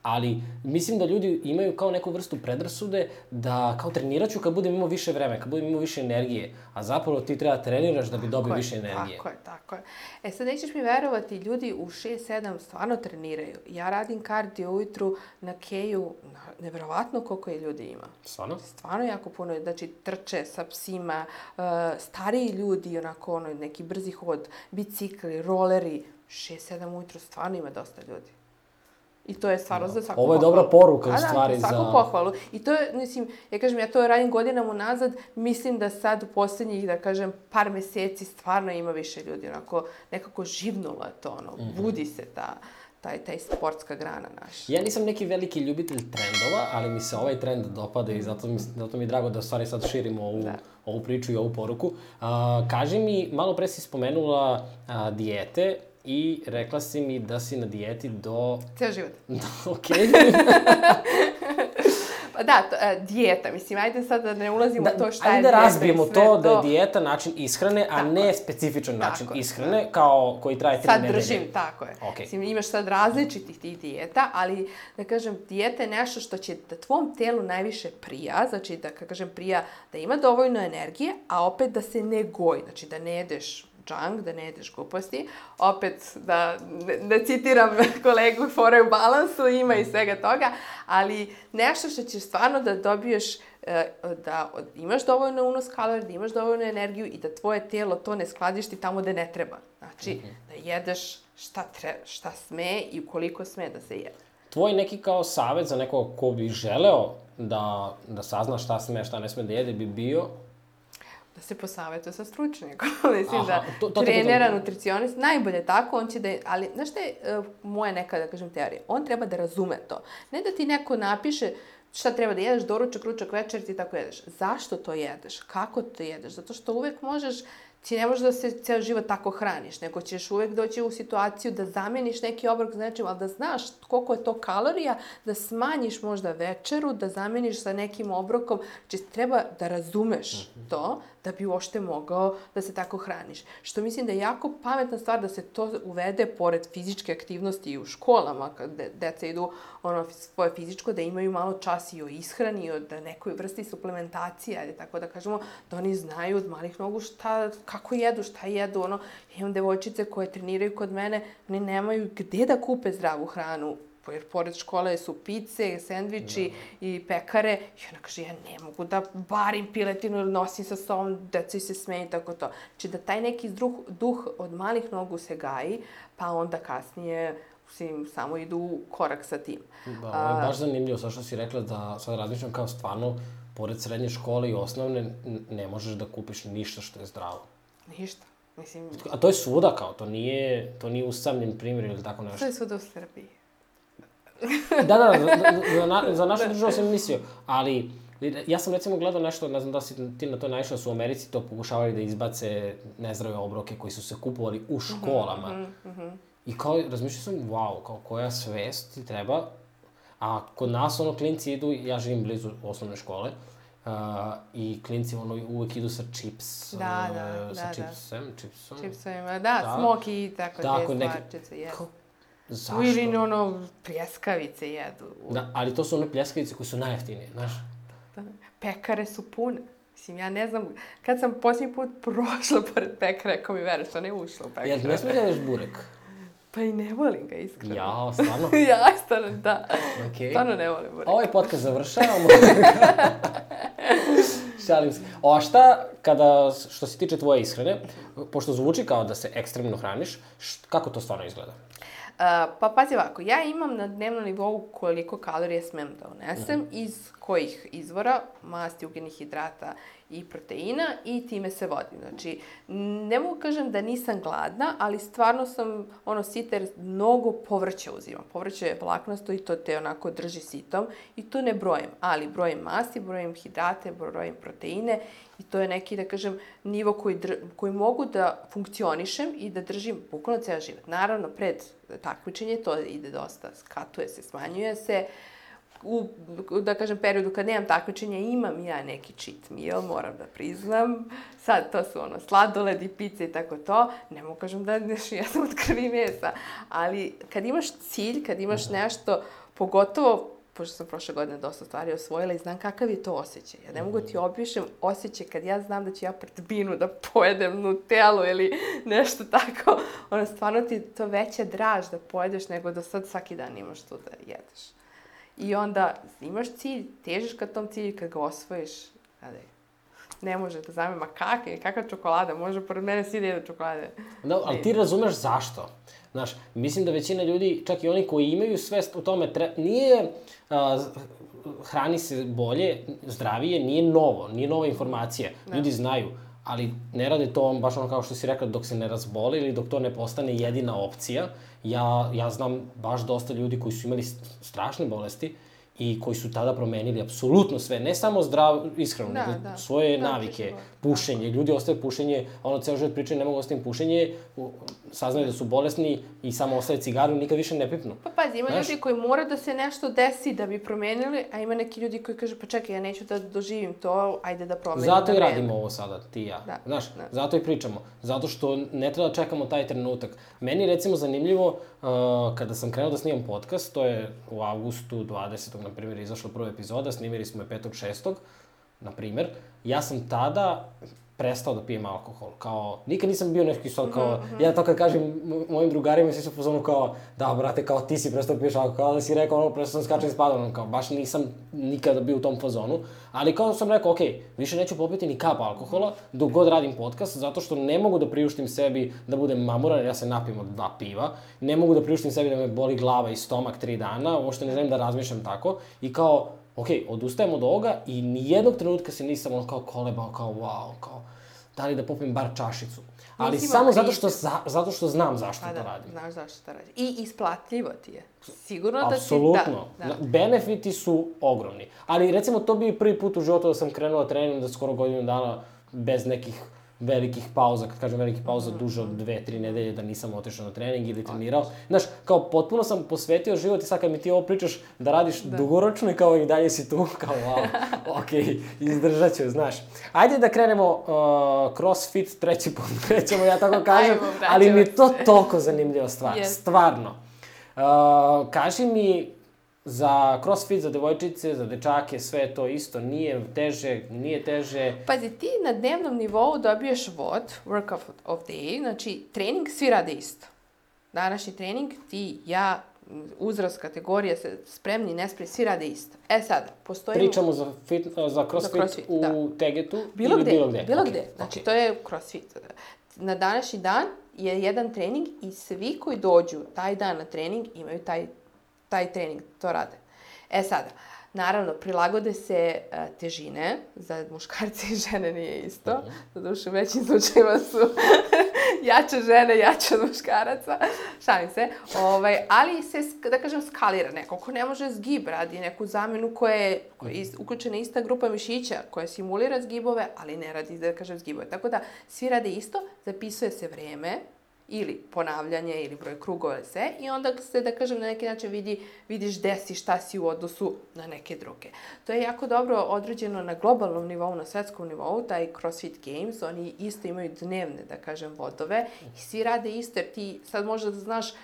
S1: Ali mislim da ljudi imaju kao neku vrstu predrasude da kao trenirat ću kad budem imao više vremena, kad budem imao više energije, a zapravo ti treba treniraš da bi dobio
S2: je,
S1: više energije.
S2: Tako je, tako je. E sad nećeš mi verovati, ljudi u 6-7 stvarno treniraju. Ja radim kardio ujutru na keju, na- neverovatno koliko je ljudi ima.
S1: Stvarno?
S2: Stvarno jako puno, znači trče sa psima, uh, stariji ljudi, onako ono, neki brzi hod, bicikli, roleri, 6-7 ujutru stvarno ima dosta ljudi. I to je stvarno za svaku
S1: Ovo je
S2: pohvalu.
S1: dobra poruka, u
S2: da,
S1: stvari,
S2: za svaku
S1: za-
S2: pohvalu. I to je, mislim, ja kažem, ja to radim godinama unazad, mislim da sad u poslednjih, da kažem, par meseci stvarno ima više ljudi, onako, nekako živnulo je to, ono,
S1: Mhm.
S2: budi se ta, taj, taj sportska grana naša.
S1: Ja nisam neki veliki ljubitelj trendova, ali mi se ovaj trend dopada i zato mi, zato mi je drago da stvari sad širimo ovu, da. ovu priču i ovu poruku. A, kaži mi, malo pre si spomenula a, dijete i rekla si mi da si na dijeti do...
S2: Ceo život.
S1: Okej.
S2: Pa da, to, e, dijeta, mislim, ajde sad da ne ulazimo da, u to šta je
S1: dijeta. Ajde da razbijemo to da je dijeta način ishrane, a ne specifičan način
S2: tako
S1: ishrane, je. kao koji traje tri nedelje.
S2: Sad držim, tako je. Okay. Mislim, imaš sad različitih tih dijeta, ali da kažem, dijeta je nešto što će da tvom telu najviše prija, znači da, ka kažem, prija da ima dovoljno energije, a opet da se ne goji, znači da ne jedeš junk, da ne jedeš gluposti. Opet, da da citiram kolegu Fore u balansu, ima i svega toga, ali nešto što ćeš stvarno da dobiješ e, da imaš dovoljno unos kalorija, da imaš dovoljno energiju i da tvoje telo to ne skladišti tamo gde ne treba. Znači, mm -hmm. da jedeš šta, tre, šta sme i koliko sme da se jede.
S1: Tvoj neki kao savet za nekog ko bi želeo da, da sazna šta sme, šta ne sme da jede, bi bio
S2: da se posavetuje sa stručnjakom. Mislim Aha, da to, to, trenera, nutricionist, najbolje tako, on će da ali znaš šta je uh, moja neka, da kažem, teorija? On treba da razume to. Ne da ti neko napiše šta treba da jedeš, doručak, ručak, večer, ti tako jedeš. Zašto to jedeš? Kako to jedeš? Zato što uvek možeš ti ne možeš da se ceo život tako hraniš, nego ćeš uvek doći u situaciju da zameniš neki obrok za nečim, ali da znaš koliko je to kalorija, da smanjiš možda večeru, da zameniš sa nekim obrokom. Znači, treba da razumeš -hmm. to, da bi uopšte mogao da se tako hraniš. Što mislim da je jako pametna stvar da se to uvede pored fizičke aktivnosti i u školama, kad de, deca idu ono svoje fizičko, da imaju malo čas i o ishrani, i o da nekoj vrsti suplementacije, ajde tako da kažemo, da oni znaju od malih nogu šta, kako jedu, šta jedu, ono, imam devojčice koje treniraju kod mene, oni nemaju gde da kupe zdravu hranu, jer pored škole su pice, sendviči da. i pekare. I ona kaže, ja ne mogu da barim piletinu ili nosim sa sobom, deca se smeju, tako to. Znači da taj neki duh, duh od malih nogu se gaji, pa onda kasnije svim samo idu korak sa tim.
S1: Da, ovo je baš zanimljivo, sa što si rekla da sad razmišljam kao stvarno, pored srednje škole i osnovne, ne možeš da kupiš ništa što je zdravo.
S2: Ništa. Mislim...
S1: A to je svuda kao, to nije, to nije usamljen primjer ili tako nešto.
S2: To je svuda u Srbiji.
S1: Da, da, za, za, na, za našu državu sam mislio, ali ja sam recimo gledao nešto, ne znam da si ti na to naišao, da su u Americi to pokušavali da izbace nezdrave obroke koji su se kupovali u mhm, školama. Mm -hmm. I kao, razmišljao sam, wow, kao koja svest ti treba, a kod nas ono klinci idu, ja živim blizu osnovne škole, Uh, i klinci ono uvek idu sa čips.
S2: Da, da,
S1: uh, sa
S2: da,
S1: čipsem,
S2: da.
S1: čipsom.
S2: Čipsovima, da, da. smoki i tako, tako te stvarčice, jesu.
S1: Zašto?
S2: Ili ono, pljeskavice jedu.
S1: Da, ali to su one pljeskavice koje su najjeftinije, znaš?
S2: Da, pekare su pune. Mislim, ja ne znam, kad sam posljednji put prošla pored pekara, ako mi veruješ, to ne ušla u pekara.
S1: Jel ne smiješ da burek?
S2: Pa i ne volim ga, iskreno.
S1: Ja, stvarno?
S2: ja, stvarno, da. Okay. Stvarno ne volim burek.
S1: Ovaj podcast završavamo. Šalim se. O, a šta, kada, što se tiče tvoje ishrane, pošto zvuči kao da se ekstremno hraniš, št, kako to stvarno izgleda?
S2: Pa pazi ovako, ja imam na dnevnom nivou koliko kalorije smem da unesem, mm. iz kojih izvora, masti, ugljenih hidrata i proteina i time se vodim. Znači, ne mogu kažem da nisam gladna, ali stvarno sam ono sita jer mnogo povrća uzimam. Povrće je vlaknasto i to te onako drži sitom i tu ne brojim, ali brojim masti, brojim hidrate, brojim proteine i to je neki, da kažem, nivo koji, koji mogu da funkcionišem i da držim bukvalno ceo život. Naravno, pred takmičenje to ide dosta, skatuje se, smanjuje se, u, da kažem, periodu kad nemam takmičenja, imam ja neki cheat meal, moram da priznam. Sad, to su ono, sladoledi, pice i tako to. Ne mogu kažem da neš, ja sam od krvi mesa. Ali kad imaš cilj, kad imaš nešto, pogotovo pošto sam prošle godine dosta stvari osvojila i znam kakav je to osjećaj. Ja ne mogu ti opišem osjećaj kad ja znam da ću ja pred binu da pojedem nutelu ili nešto tako. Ono, stvarno ti to veća draž da pojedeš nego da sad svaki dan imaš to da jedeš. I onda imaš cilj, težiš ka tom cilju, kad ga osvojiš, kada je ne može da zame, ma kakve, kakva čokolada, može pored mene svi da jedu čokolade.
S1: Da, ali ti razumeš zašto. Znaš, mislim da većina ljudi, čak i oni koji imaju svest u tome, tre, nije a, hrani se bolje, zdravije, nije novo, nije nova informacija. Da. Ljudi znaju, ali ne rade to baš ono kao što si rekla dok se ne razboli ili dok to ne postane jedina opcija. Ja, ja znam baš dosta ljudi koji su imali strašne bolesti i koji su tada promenili apsolutno sve, ne samo zdrav ishranu,
S2: Da, da.
S1: svoje
S2: Da,
S1: navike. Pušenje, ljudi ostaje pušenje, ono ceo život pričaju ne mogu ostaviti pušenje, saznaju da su bolesni i samo ostave cigaru, nikad više ne pipnu.
S2: Pa pazi, ima
S1: Znaš?
S2: ljudi koji mora da se nešto desi da bi promenili, a ima neki ljudi koji kaže, pa čekaj, ja neću da doživim to, ajde da promenim
S1: Zato
S2: na
S1: i radimo ovo sada, ti i ja.
S2: Da,
S1: Znaš,
S2: da.
S1: zato i pričamo. Zato što ne treba da čekamo taj trenutak. Meni je recimo zanimljivo, uh, kada sam krenuo da snimam podcast, to je u avgustu 20. na primjer izašla prva epizoda, snimili smo je 5. 6. na primjer, ja sam tada prestao da pijem alkohol. Kao, nikad nisam bio neki sad kao,
S2: Mhm,
S1: ja to kad kažem mo- mojim drugarima, svi su fazonu kao, da, brate, kao ti si prestao da piješ alkohol, kao da si rekao, ono, prestao sam skačem s padom, kao, baš nisam nikada bio u tom fazonu, ali kao sam rekao, ok, više neću popiti ni kap alkohola, dok god radim podcast, zato što ne mogu da priuštim sebi da budem mamuran, ja se napijem od dva piva, ne mogu da priuštim sebi da me boli glava i stomak tri dana, uopšte ne želim da razmišljam tako, i kao, ok, odustajem od ovoga i nijednog trenutka se nisam ono kao kolebao, kao wow, kao, da li da popim bar čašicu. Ali
S2: Nisi
S1: samo zato što, za, zato što znam zašto
S2: Pa
S1: to
S2: da,
S1: radim.
S2: znaš zašto to radi. I isplatljivo ti je. Sigurno da ti...
S1: Apsolutno.
S2: Da, da.
S1: Benefiti su ogromni. Ali recimo to bi prvi put u životu da sam krenuo da trenim da skoro godinu dana bez nekih velikih pauza, kad kažem velikih pauza,
S2: Mhm.
S1: duže od dve, tri nedelje da nisam otišao na trening ili trenirao. Znaš, kao potpuno sam posvetio život i sad kad mi ti ovo pričaš da radiš da. dugoročno i kao i dalje si tu, kao wow, ok, izdržat ću, znaš. Ajde da krenemo uh, crossfit treći put, krećemo, ja tako kažem,
S2: Ajmo,
S1: ali mi je to toliko zanimljiva stvar,
S2: Jeste.
S1: stvarno. Uh, kaži mi, za crossfit, za devojčice, za dečake, sve to isto, nije teže, nije teže.
S2: Pazi, ti na dnevnom nivou dobiješ WOD, Work of, of Day, znači trening svi rade isto. Današnji trening, ti, ja, uzrast, kategorija, se spremni, nespremni, svi rade isto. E sada, postoji...
S1: Pričamo za, fit, za crossfit,
S2: crossfit,
S1: u
S2: da.
S1: Tegetu
S2: Bilo
S1: ili
S2: gde,
S1: bilo gde?
S2: bilo
S1: Ok,
S2: gde. Znači,
S1: ok.
S2: to je crossfit. Na današnji dan je jedan trening i svi koji dođu taj dan na trening imaju taj, taj trening, to rade. E sada, naravno, prilagode se uh, težine, za muškarce i žene nije isto,
S1: Mhm.
S2: zato što u većim slučajima su jače žene, jače od muškaraca, šalim se, ovaj, ali se, da kažem, skalira neko. Ko ne može zgib, radi neku zamenu koja je, je is- uključena ista grupa mišića koja simulira zgibove, ali ne radi, da kažem, zgibove. Tako da, svi rade isto, zapisuje se vreme, ili ponavljanje, ili broj krugova, sve, i onda se, da kažem, na neki način vidi, vidiš gde si, šta si u odnosu na neke druge. To je jako dobro određeno na globalnom nivou, na svetskom nivou, taj CrossFit Games, oni isto imaju dnevne, da kažem, vodove, i svi rade isto, jer ti sad možda da znaš,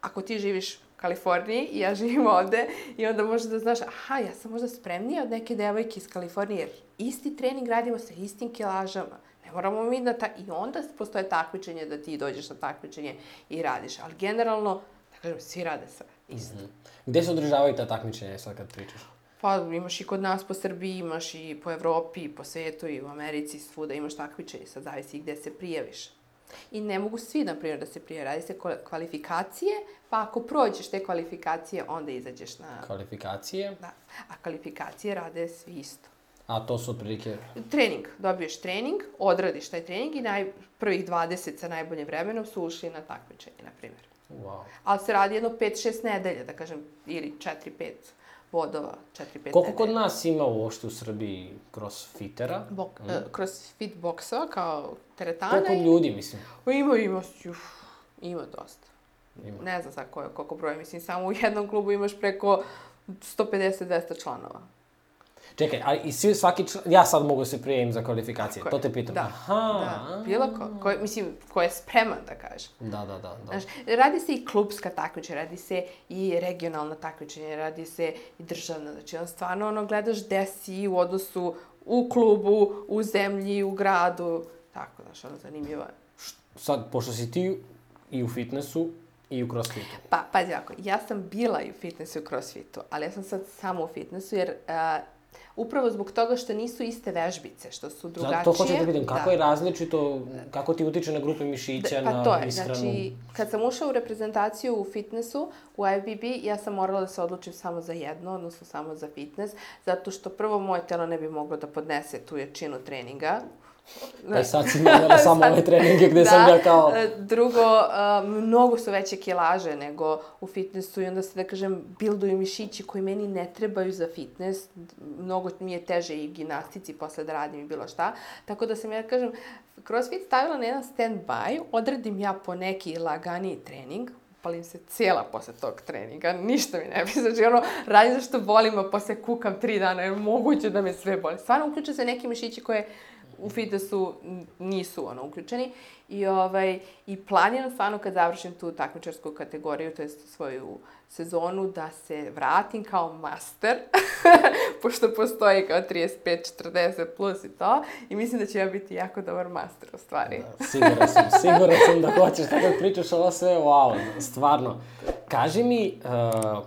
S2: ako ti živiš Kaliforniji i ja živim ovde, i onda možda da znaš, aha, ja sam možda spremnija od neke devojke iz Kalifornije, jer isti trening radimo sa istim kilažama. Moramo mi da ta... I onda postoje takmičenje da ti dođeš na takmičenje i radiš. Ali generalno, da kažem, svi rade sa isto.
S1: Gde se održavaju ta takmičenja sad kad pričaš?
S2: Pa imaš i kod nas po Srbiji, imaš i po Evropi, i po svetu, i u Americi, svuda imaš takmičenje, sad zavisi i gde se prijaviš. I ne mogu svi, na primjer, da se prijave. Radi se kvalifikacije, pa ako prođeš te kvalifikacije, onda izađeš na...
S1: Kvalifikacije,
S2: Da. A kvalifikacije rade svi isto.
S1: A to su otprilike...
S2: Trening. Dobiješ trening, odradiš taj trening i naj, prvih 20 sa najboljim vremenom su ušli na takmičenje, na primjer.
S1: Wow.
S2: Ali se radi jedno 5-6 nedelja, da kažem, ili 4-5 vodova, 4-5
S1: Koliko kod nas ima uopšte u Srbiji crossfitera?
S2: Bok, mm. uh, kroz fit boksova kao teretana.
S1: Koliko ljudi, mislim?
S2: O, Ima, ima, uf, ima dosta.
S1: Ima.
S2: Ne znam sad koje, koliko broja, mislim, samo u jednom klubu imaš preko 150-200 članova.
S1: Čekaj, ali i svi, svaki član, ja sad mogu da se prijavim za kvalifikacije, to te pitam.
S2: Da,
S1: Aha.
S2: da, bilo ko, ko, mislim, ko je spreman, da kažem.
S1: Da, da, da. da.
S2: Znaš, radi se i klubska takmičenja, radi se i regionalna takmičenja, radi se i državna. Znači, on stvarno ono, gledaš gde si u odnosu u klubu, u zemlji, u gradu. Tako, znaš, ono, zanimljivo je.
S1: Sad, pošto si ti i u fitnessu i u crossfitu.
S2: Pa, pazi ovako, ja sam bila i u fitnessu i u crossfitu, ali ja sam sad samo u fitnessu, jer a, upravo zbog toga što nisu iste vežbice, što su drugačije.
S1: Zato to hoću da vidim, kako
S2: da.
S1: je različito, kako ti utiče na grupe mišića,
S2: Da, pa
S1: na
S2: to je,
S1: ishranu.
S2: znači, kad sam ušla u reprezentaciju u fitnessu, u IFBB, ja sam morala da se odlučim samo za jedno, odnosno samo za fitness, zato što prvo moje telo ne bi moglo da podnese tu jačinu treninga,
S1: Da. E sad si imala samo ove treninge gde da, sam ja kao...
S2: E, drugo, uh, mnogo su veće kilaže nego u fitnessu i onda se, da kažem, bilduju mišići koji meni ne trebaju za fitness. Mnogo mi je teže i gimnastici posle da radim i bilo šta. Tako da sam ja, da kažem, CrossFit stavila na jedan stand-by, odredim ja po neki laganiji trening, upalim se cijela posle tog treninga, ništa mi ne bi, znači ono, radim zašto volim, a posle kukam tri dana, jer moguće da me sve boli. Stvarno uključe se neki mišići koje u fitnessu nisu ono uključeni i ovaj i planiram stvarno kad završim tu takmičarsku kategoriju, to jest svoju sezonu da se vratim kao master, pošto postoji kao 35, 40 plus i to i mislim da će ja biti jako dobar master u stvari.
S1: Da, siguran sam, siguran sam da hoćeš tako da pričaš ovo sve, wow, stvarno. Kaži mi, uh,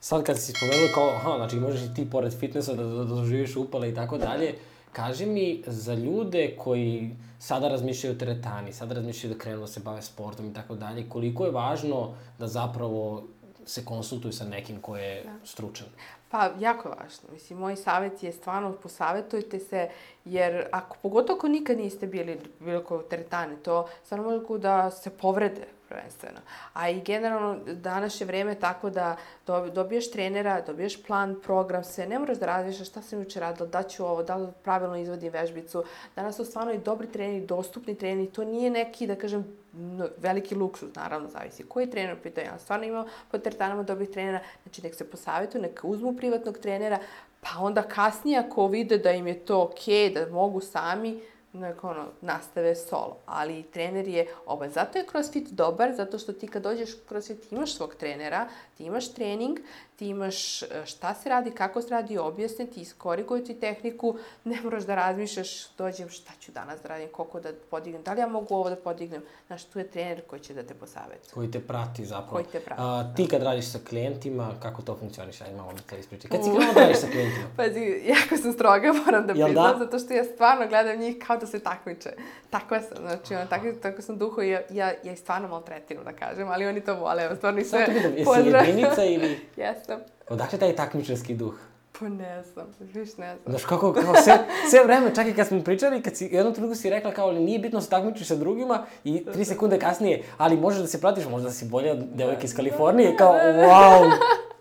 S1: sad kad si spomenula kao, aha, znači možeš i ti pored fitnessa da, da, da doživiš upale i tako dalje, Kaži mi, za ljude koji sada razmišljaju o teretani, sada razmišljaju da krenu da se bave sportom i tako dalje, koliko je važno da zapravo se konsultuju sa nekim ko je da. stručan?
S2: Pa, jako važno. Mislim, moj savjet je stvarno posavetujte se, jer ako, pogotovo ako nikad niste bili bilo ko teretane, to stvarno mogu da se povrede prvenstveno. A i generalno danas je vreme tako da dobiješ trenera, dobiješ plan, program, sve, ne moraš da razmišljaš šta sam juče radila, da ću ovo, da li pravilno izvodim vežbicu. Danas su stvarno i dobri treneri, dostupni treneri, to nije neki, da kažem, veliki luksuz, naravno, zavisi koji trener pita. Ja stvarno imam pod teretanama dobrih trenera, znači nek se posavetuju, nek uzmu privatnog trenera, pa onda kasnije ako vide da im je to okej, okay, da mogu sami, nek ono, nastave solo. Ali trener je oba. Zato je CrossFit dobar, zato što ti kad dođeš u CrossFit imaš svog trenera, ti imaš trening, ti imaš e, šta se radi, kako se radi, objasne ti, iskoriguju ti tehniku, ne moraš da razmišljaš, dođem šta ću danas da radim, koliko da podignem, da li ja mogu ovo da podignem, znaš, tu je trener koji će da te posaveti.
S1: Koji te prati zapravo.
S2: Koji te prati.
S1: A, ti da. kad radiš sa klijentima, kako to funkcioniš, ajde malo da te ispričaj. Kad si krenula da radiš sa klijentima?
S2: Pazi, jako sam stroga, moram da priznam, da? zato što ja stvarno gledam njih kao da se takmiče. Tako sam, znači, ono, tako, tako sam duho i ja, ja, ja stvarno maltretiram, da kažem, ali oni to vole, evo, stvarno i sve.
S1: Samo te jesi jedinica ili...
S2: Jesam.
S1: Odakle taj takmičarski duh?
S2: Pa ne znam, viš ne znam.
S1: Znaš kako, kao sve, sve vreme, čak i kad smo pričali, kad si jednom trenutku si rekla kao, ali nije bitno da se takmičiš sa drugima i tri sekunde kasnije, ali možeš da se pratiš, možda da si bolja od devojke iz Kalifornije, kao, wow,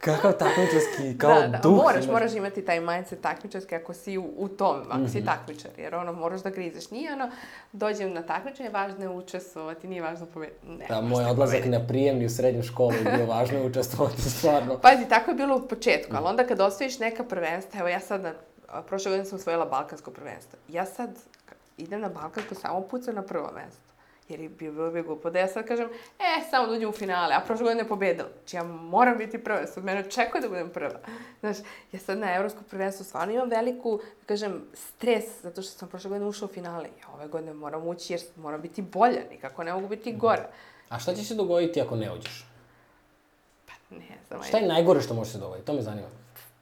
S1: Kakav takmičarski, kao da, da. duh.
S2: Moraš, imaš. moraš imati taj mindset takmičarski ako si u, u tom, ako mm -hmm. si mhm. takmičar, jer ono, moraš da grizeš. Nije ono, dođem na takmičanje, važno je učestvovati, nije važno pobediti. Ne,
S1: da, moj odlazak na prijemni u srednju školu je bio važno je učestvovati, stvarno.
S2: Pazi, tako je bilo u početku, ali onda kad osvojiš neka prvenstva, evo ja sad na, prošle godine sam osvojila Balkansko prvenstvo. Ja sad idem na Balkansko, samo pucam na prvo mesto. Jer je bilo bi glupo da ja sad kažem, e, samo da uđem u finale, a prošle godine pobedila. Znači, ja moram biti prva, sad mene očekuje da budem prva. Znaš, ja sad na evropskom prvenstvu stvarno imam veliku, da kažem, stres, zato što sam prošle godine ušla u finale. Ja ove godine moram ući jer moram biti bolja, nikako ne mogu biti gora.
S1: A šta će se dogoditi ako ne uđeš?
S2: Pa ne znam.
S1: Šta je najgore što može se dogoditi? To me zanima.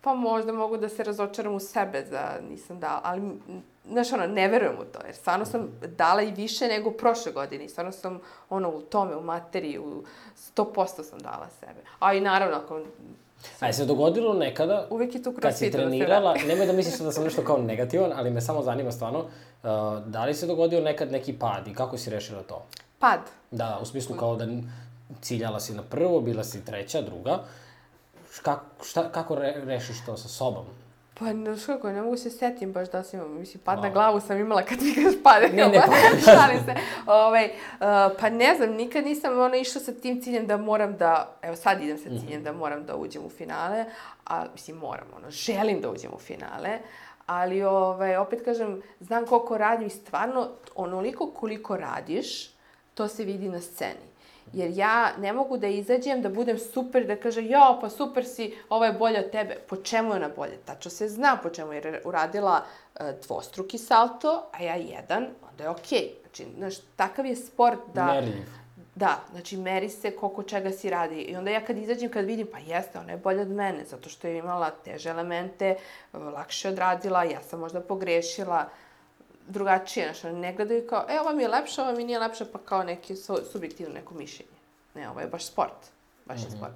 S2: Pa možda mogu da se razočaram u sebe da nisam dala, ali znaš, ono, ne verujem u to, jer stvarno sam dala i više nego prošle godine. Stvarno sam, ono, u tome, u materiji, u 100% sam dala sebe. A i naravno, ako
S1: A je se dogodilo nekada,
S2: Uvijek je tu
S1: kad si trenirala, nemoj da misliš da sam nešto kao negativan, ali me samo zanima stvarno, uh, da li se dogodio nekad neki pad i kako si rešila to?
S2: Pad?
S1: Da, u smislu kao da ciljala si na prvo, bila si treća, druga. Kako, šta, kako re, rešiš to sa sobom?
S2: Pa, znaš kako, ne mogu se setim baš da sam imala, mislim, pad na glavu sam imala kad mi kažeš pade.
S1: Ne, ne,
S2: pa, šalim se. Ovaj, uh, pa ne znam, nikad nisam ono išla sa tim ciljem da moram da, evo sad idem sa ciljem mm -hmm. da moram da uđem u finale, a mislim moram, ono, želim da uđem u finale, ali ovaj, opet kažem, znam koliko radim i stvarno onoliko koliko radiš, to se vidi na sceni. Jer ja ne mogu da izađem, da budem super, da kaže, jo, pa super si, ovo je bolje od tebe. Po čemu je ona bolje? Tačno se zna po čemu je uradila e, dvostruki salto, a ja jedan, onda je okej. Okay. Znači, znaš, takav je sport da...
S1: Merljiv.
S2: Da, znači meri se koliko čega si radi. I onda ja kad izađem, kad vidim, pa jeste, ona je bolja od mene, zato što je imala teže elemente, lakše odradila, ja sam možda pogrešila drugačije, znači, ne gledaju kao, e, ova mi je lepša, ova mi nije lepša, pa kao neki su, subjektivno neko mišljenje. Ne, ovo je baš sport. Baš mm -hmm. je mhm. sport.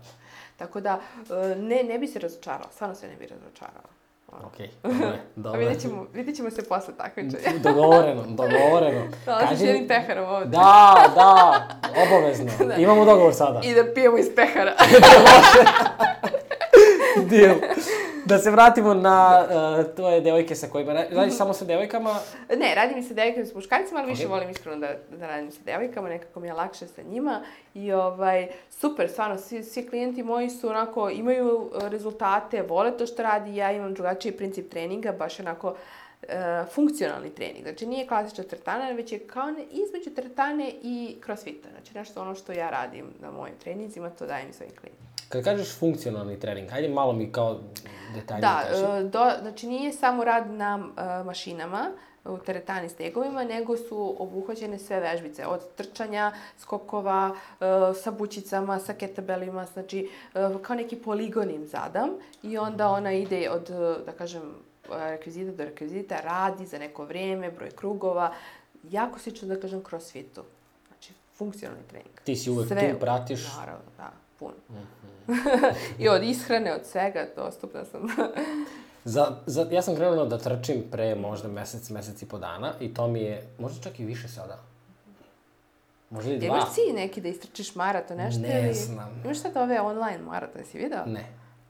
S2: Tako da, e, ne, ne bi se razočarala, stvarno se ne bi razočarala.
S1: Okej, dobro je,
S2: Pa
S1: dobro je.
S2: vidjet ćemo, vidjet ćemo se posle takmičenja.
S1: Dogovoreno, dogovoreno.
S2: Dolaziš jednim peharom ovde.
S1: Da, da, obavezno. Imamo dogovor sada.
S2: I da pijemo iz pehara.
S1: Deal. Da se vratimo na uh, tvoje devojke sa kojima ra- radiš samo sa devojkama.
S2: ne, radim i sa devojkama i sa muškarcima, ali više
S1: Ok.
S2: volim iskreno da, da radim sa devojkama, nekako mi je lakše sa njima. I ovaj, super, stvarno, svi, svi klijenti moji su onako, imaju e, rezultate, vole to što radi, ja imam drugačiji princip treninga, baš onako e, funkcionalni trening. Znači nije klasična teretana, već je kao ne, između teretane i crossfita. Znači nešto ono što ja radim na mojim treninzima, to dajem i svojim klijentima.
S1: Kad kažeš funkcionalni trening, hajde malo mi kao detaljnije
S2: Da,
S1: kaži.
S2: do, znači nije samo rad na e, mašinama, u teretani stegovima, nego su obuhvaćene sve vežbice, od trčanja, skokova, e, sa bućicama, sa kettlebellima, znači e, kao neki poligon im zadam i onda ona ide od, e, da kažem, rekvizita do rekvizita, radi za neko vrijeme, broj krugova, jako slično da kažem crossfitu. Znači, funkcionalni trening.
S1: Ti si uvek
S2: Sve-
S1: tu, pratiš.
S2: Naravno, da, puno. I od ishrane, od svega, dostupna sam.
S1: Za, za, ja sam krenuo da trčim pre možda mesec, mesec i po dana i to mi je, možda čak i više sada. Možda i dva.
S2: Imaš cilj neki da istračiš maraton, nešto?
S1: Ne
S2: ili...
S1: znam.
S2: Imaš sad ove online maratone, si video?
S1: Ne.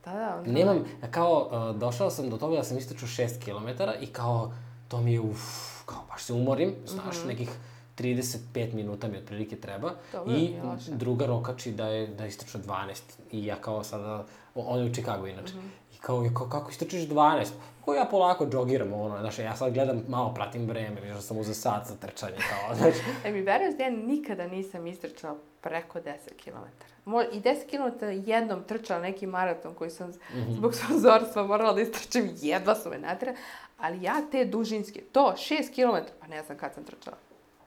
S2: Da, da. Online.
S1: Nemam, kao, uh, došao sam do toga da sam istračao 6 km i kao, to mi je, uf, kao, baš se umorim, znaš, nekih 35 minuta mi otprilike treba.
S2: Dobro,
S1: I druga rokači da je, da istrača 12. I ja kao sada, on je u Čikagu inače. I kao, kao, kako istračiš 12? Kao ja polako džogiram, ono, znaš, ja sad gledam, malo pratim vreme, viš da sam uzeo sat za trčanje, kao, znaš.
S2: E mi veruješ da ja nikada nisam istrčala preko 10 km. Mo I 10 km jednom trčala neki maraton koji sam
S1: Mhm.
S2: zbog sponzorstva morala da istrčim, jedva su me natjera. Ali ja te dužinske, to 6 km, pa ne znam kad sam trčala.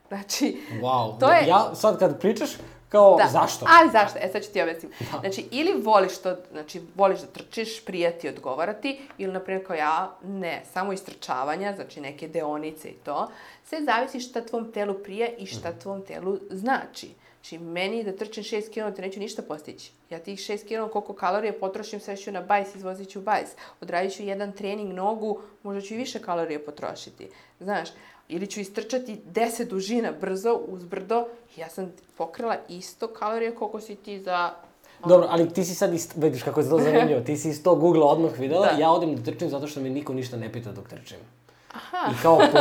S2: Znači,
S1: Wow,
S2: To je-
S1: ja sad kad pričaš, kao,
S2: Da.
S1: zašto?
S2: Ali zašto? E sad ću ti objasniti. Znači, ili voliš to, znači, voliš da trčiš, prijati, odgovarati, ili, na primjer, kao ja, ne, samo istrčavanja, znači neke deonice i to. Sve zavisi šta tvom telu prije i šta tvom telu znači. Znači, meni da trčim 6 km neću ništa postići. Ja tih 6 km koliko kalorija potrošim, sve ću na bajs, izvozit ću bajs. Odradit ću jedan trening nogu, možda ću i više kalorija potrošiti. Znaš, ili ću istrčati 10 dužina brzo uz brdo i ja sam pokrala isto kalorije koliko si ti za...
S1: Dobro, ali ti si sad, ist, vidiš kako je to zanimljivo, ti si iz tog Google odmah videla,
S2: Da.
S1: ja odem da trčim zato što me niko ništa ne pita dok trčim.
S2: Aha,
S1: I kao, po,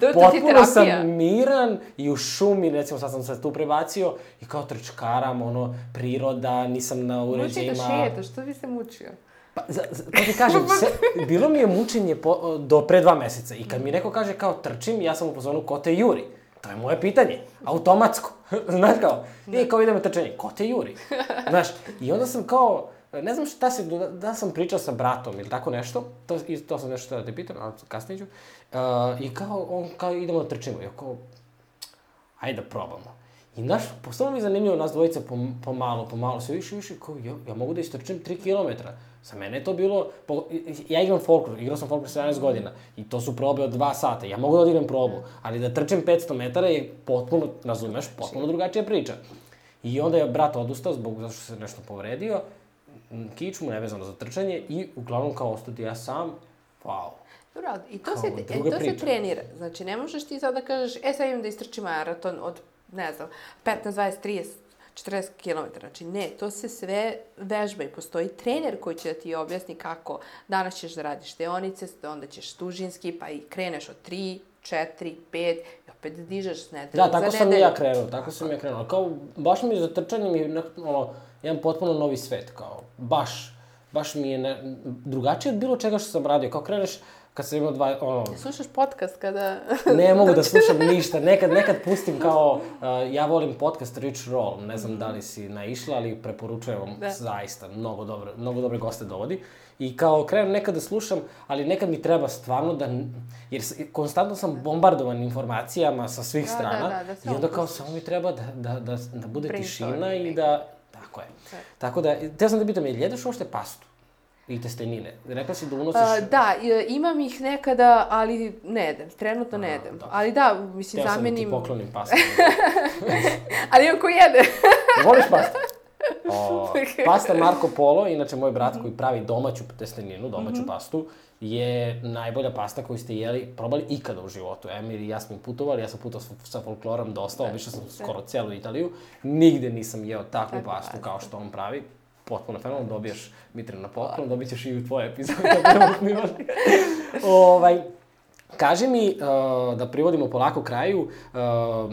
S2: je
S1: potpuno sam miran i u šumi, recimo sad sam se tu prebacio i kao trčkaram, ono, priroda, nisam na
S2: muči da
S1: uređajima.
S2: šetaš, što bi se mučio?
S1: Pa, za, za, to ti kažem, se, bilo mi je mučenje po, do pre dva meseca i kad mi neko kaže kao trčim, ja sam u pozonu ko te juri. To je moje pitanje, automatsko. Znaš kao, nije kao idemo trčanje, ko te juri? Znaš, i onda sam kao, ne znam šta se, da, da sam pričao sa bratom ili tako nešto, to, i to sam nešto da te pitam, ali kasnije ću, uh, i kao, on kao idemo da trčimo, ja kao, ajde da probamo. I naš, postalo mi je zanimljivo nas dvojica pom, pomalo, pomalo, sve više, više, kao, ja, ja mogu da istrčim 3 km. Za mene je to bilo, po, ja igram folklor, igrao sam folklor 17 godina i to su probe od 2 sata. Ja mogu da odigram probu, ali da trčim 500 metara je potpuno, razumeš, potpuno drugačija priča. I onda je brat odustao zbog zato što se nešto povredio, kičmu nevezano za trčanje i uglavnom kao ostati ja sam, wow.
S2: Dobro, i to,
S1: Kao
S2: se, e, to se
S1: priča.
S2: trenira. Znači, ne možeš ti sad da kažeš, e sad idem da istrčim maraton od, ne znam, 15, 20, 30, 40 km. Znači, ne, to se sve vežba i postoji trener koji će da ti objasni kako danas ćeš da radiš deonice, onda ćeš tužinski, pa i kreneš od 3, 4, 5 i opet dižeš s nedelju
S1: Da, tako sam i ja krenuo, tako sam i ja krenuo. Kao, baš mi je za trčanje mi je nek- ono, jedan potpuno novi svet, kao, baš, baš mi je ne, drugačije od bilo čega što sam radio. Kao kreneš, kad sam imao dva, ono,
S2: Slušaš podcast kada...
S1: ne mogu da slušam ništa, nekad, nekad pustim kao, uh, ja volim podcast Rich Roll, ne znam da li si naišla, ali preporučujem vam,
S2: Da.
S1: zaista, mnogo dobre, mnogo dobre goste dovodi. I kao krenem nekad da slušam, ali nekad mi treba stvarno da, jer konstantno sam bombardovan informacijama sa svih
S2: Da,
S1: strana
S2: da, da, da
S1: i onda kao
S2: pustiš.
S1: samo mi treba da, da, da, da bude tišina i da, tako je.
S2: Da.
S1: Tako da, te sam da pitam, jel jedeš uopšte pastu? I testenine? Rekla si da unosiš...
S2: A, da, imam ih nekada, ali ne jedem, trenutno ne jedem.
S1: dobro.
S2: Ali da, mislim,
S1: Hteo sam da ti
S2: zamenim...
S1: poklonim pastu.
S2: Ali imam ko jede.
S1: Voliš pastu? O, pasta Marco Polo, inače moj brat koji pravi domaću testeninu, domaću pastu, je najbolja pasta koju ste jeli, probali ikada u životu. Emir i ja smo putovali, ja sam putovao sa, folklorom dosta, obišao sam skoro celu Italiju. Nigde nisam jeo takvu pastu. kao što on pravi. Potpuno fenomenalno, dobijaš Mitrina na poklon, dobit ćeš i u tvoje epizode ovaj, Kaži mi, uh, da privodimo polako kraju, uh,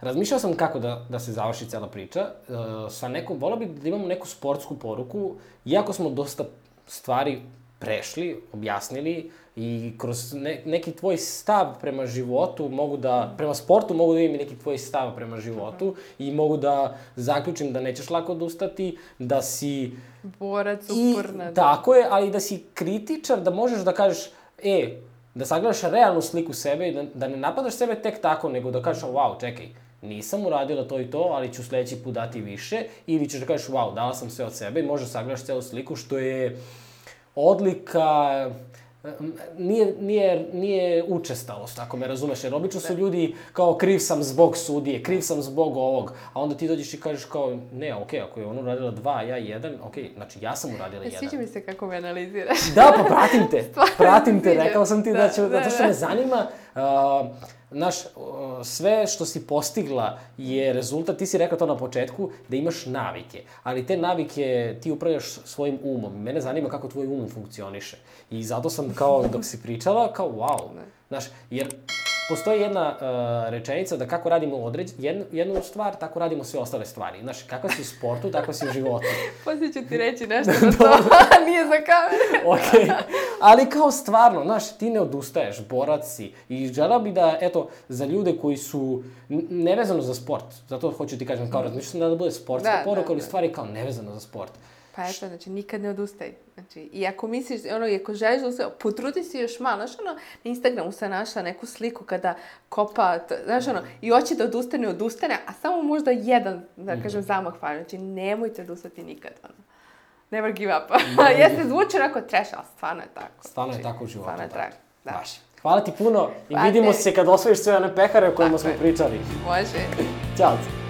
S1: razmišljao sam kako da, da se završi cela priča. Uh, sa nekom, volao bih da imamo neku sportsku poruku, iako smo dosta stvari prešli, objasnili i kroz ne, neki tvoj stav prema životu mogu da, prema sportu mogu da i neki tvoj stav prema životu i mogu da zaključim da nećeš lako odustati, da si
S2: Borac,
S1: I,
S2: uporna. da.
S1: tako je, ali da si kritičar, da možeš da kažeš, e, da sagledaš realnu sliku sebe i da, da ne napadaš sebe tek tako, nego da kažeš, wow, čekaj, nisam uradila to i to, ali ću sledeći put dati više, ili ćeš da kažeš, wow, dala sam sve od sebe i možeš da sagledaš celu sliku, što je odlika nije, nije, nije učestalost, ako me razumeš, jer obično su ljudi kao kriv sam zbog sudije, kriv sam zbog ovog, a onda ti dođeš i kažeš kao, ne, okej, ako je ona uradila dva, ja jedan, okej, znači ja sam uradila
S2: E,
S1: jedan.
S2: Sviđa mi se kako me analiziraš.
S1: Da, pa pratim te. Pratim te,
S2: sviđa.
S1: rekao sam ti da,
S2: Da,
S1: ću,
S2: da,
S1: zato što
S2: da.
S1: me zanima, uh, znaš, sve što si postigla je rezultat, ti si rekao to na početku, da imaš navike, ali te navike ti upravljaš svojim umom. Mene zanima kako tvoj um funkcioniše. I zato sam kao, dok si pričala, kao wow. Znaš, jer postoji jedna uh, rečenica da kako radimo određ, jednu, jednu stvar, tako radimo sve ostale stvari. Znaš, kako si u sportu, tako si u životu.
S2: Poslije ću ti reći nešto za to, nije za kamere.
S1: ok. Ali kao stvarno, znaš, ti ne odustaješ, borac si. I želeo bi da, eto, za ljude koji su nevezano za sport, zato hoću ti kažem, kao razmišljam da, da bude sportska
S2: Da,
S1: poruka,
S2: da,
S1: ali
S2: da.
S1: stvari kao nevezano za sport.
S2: Pa eto, znači, nikad ne odustaj. Znači, i ako misliš, ono, i ako želiš da ustaj, potrudi se još malo. Znaš, ono, na Instagramu sam našla neku sliku kada kopa, t- znaš, ono, i hoće da odustane, odustane, a samo možda jedan, da
S1: Mhm.
S2: kažem, zamah fali. Znači, nemojte odustati nikad, ono. Never give up. Jeste, zvuči onako trash, ali stvarno je tako.
S1: Stvarno je
S2: Znači,
S1: tako u životu.
S2: Stvarno je tako, da.
S1: Baš. Hvala ti puno i
S2: Hvala
S1: vidimo
S2: tebi.
S1: se kad osvojiš sve one pehare o kojima
S2: Tako
S1: smo
S2: je.
S1: pričali.
S2: Može.
S1: Ćao.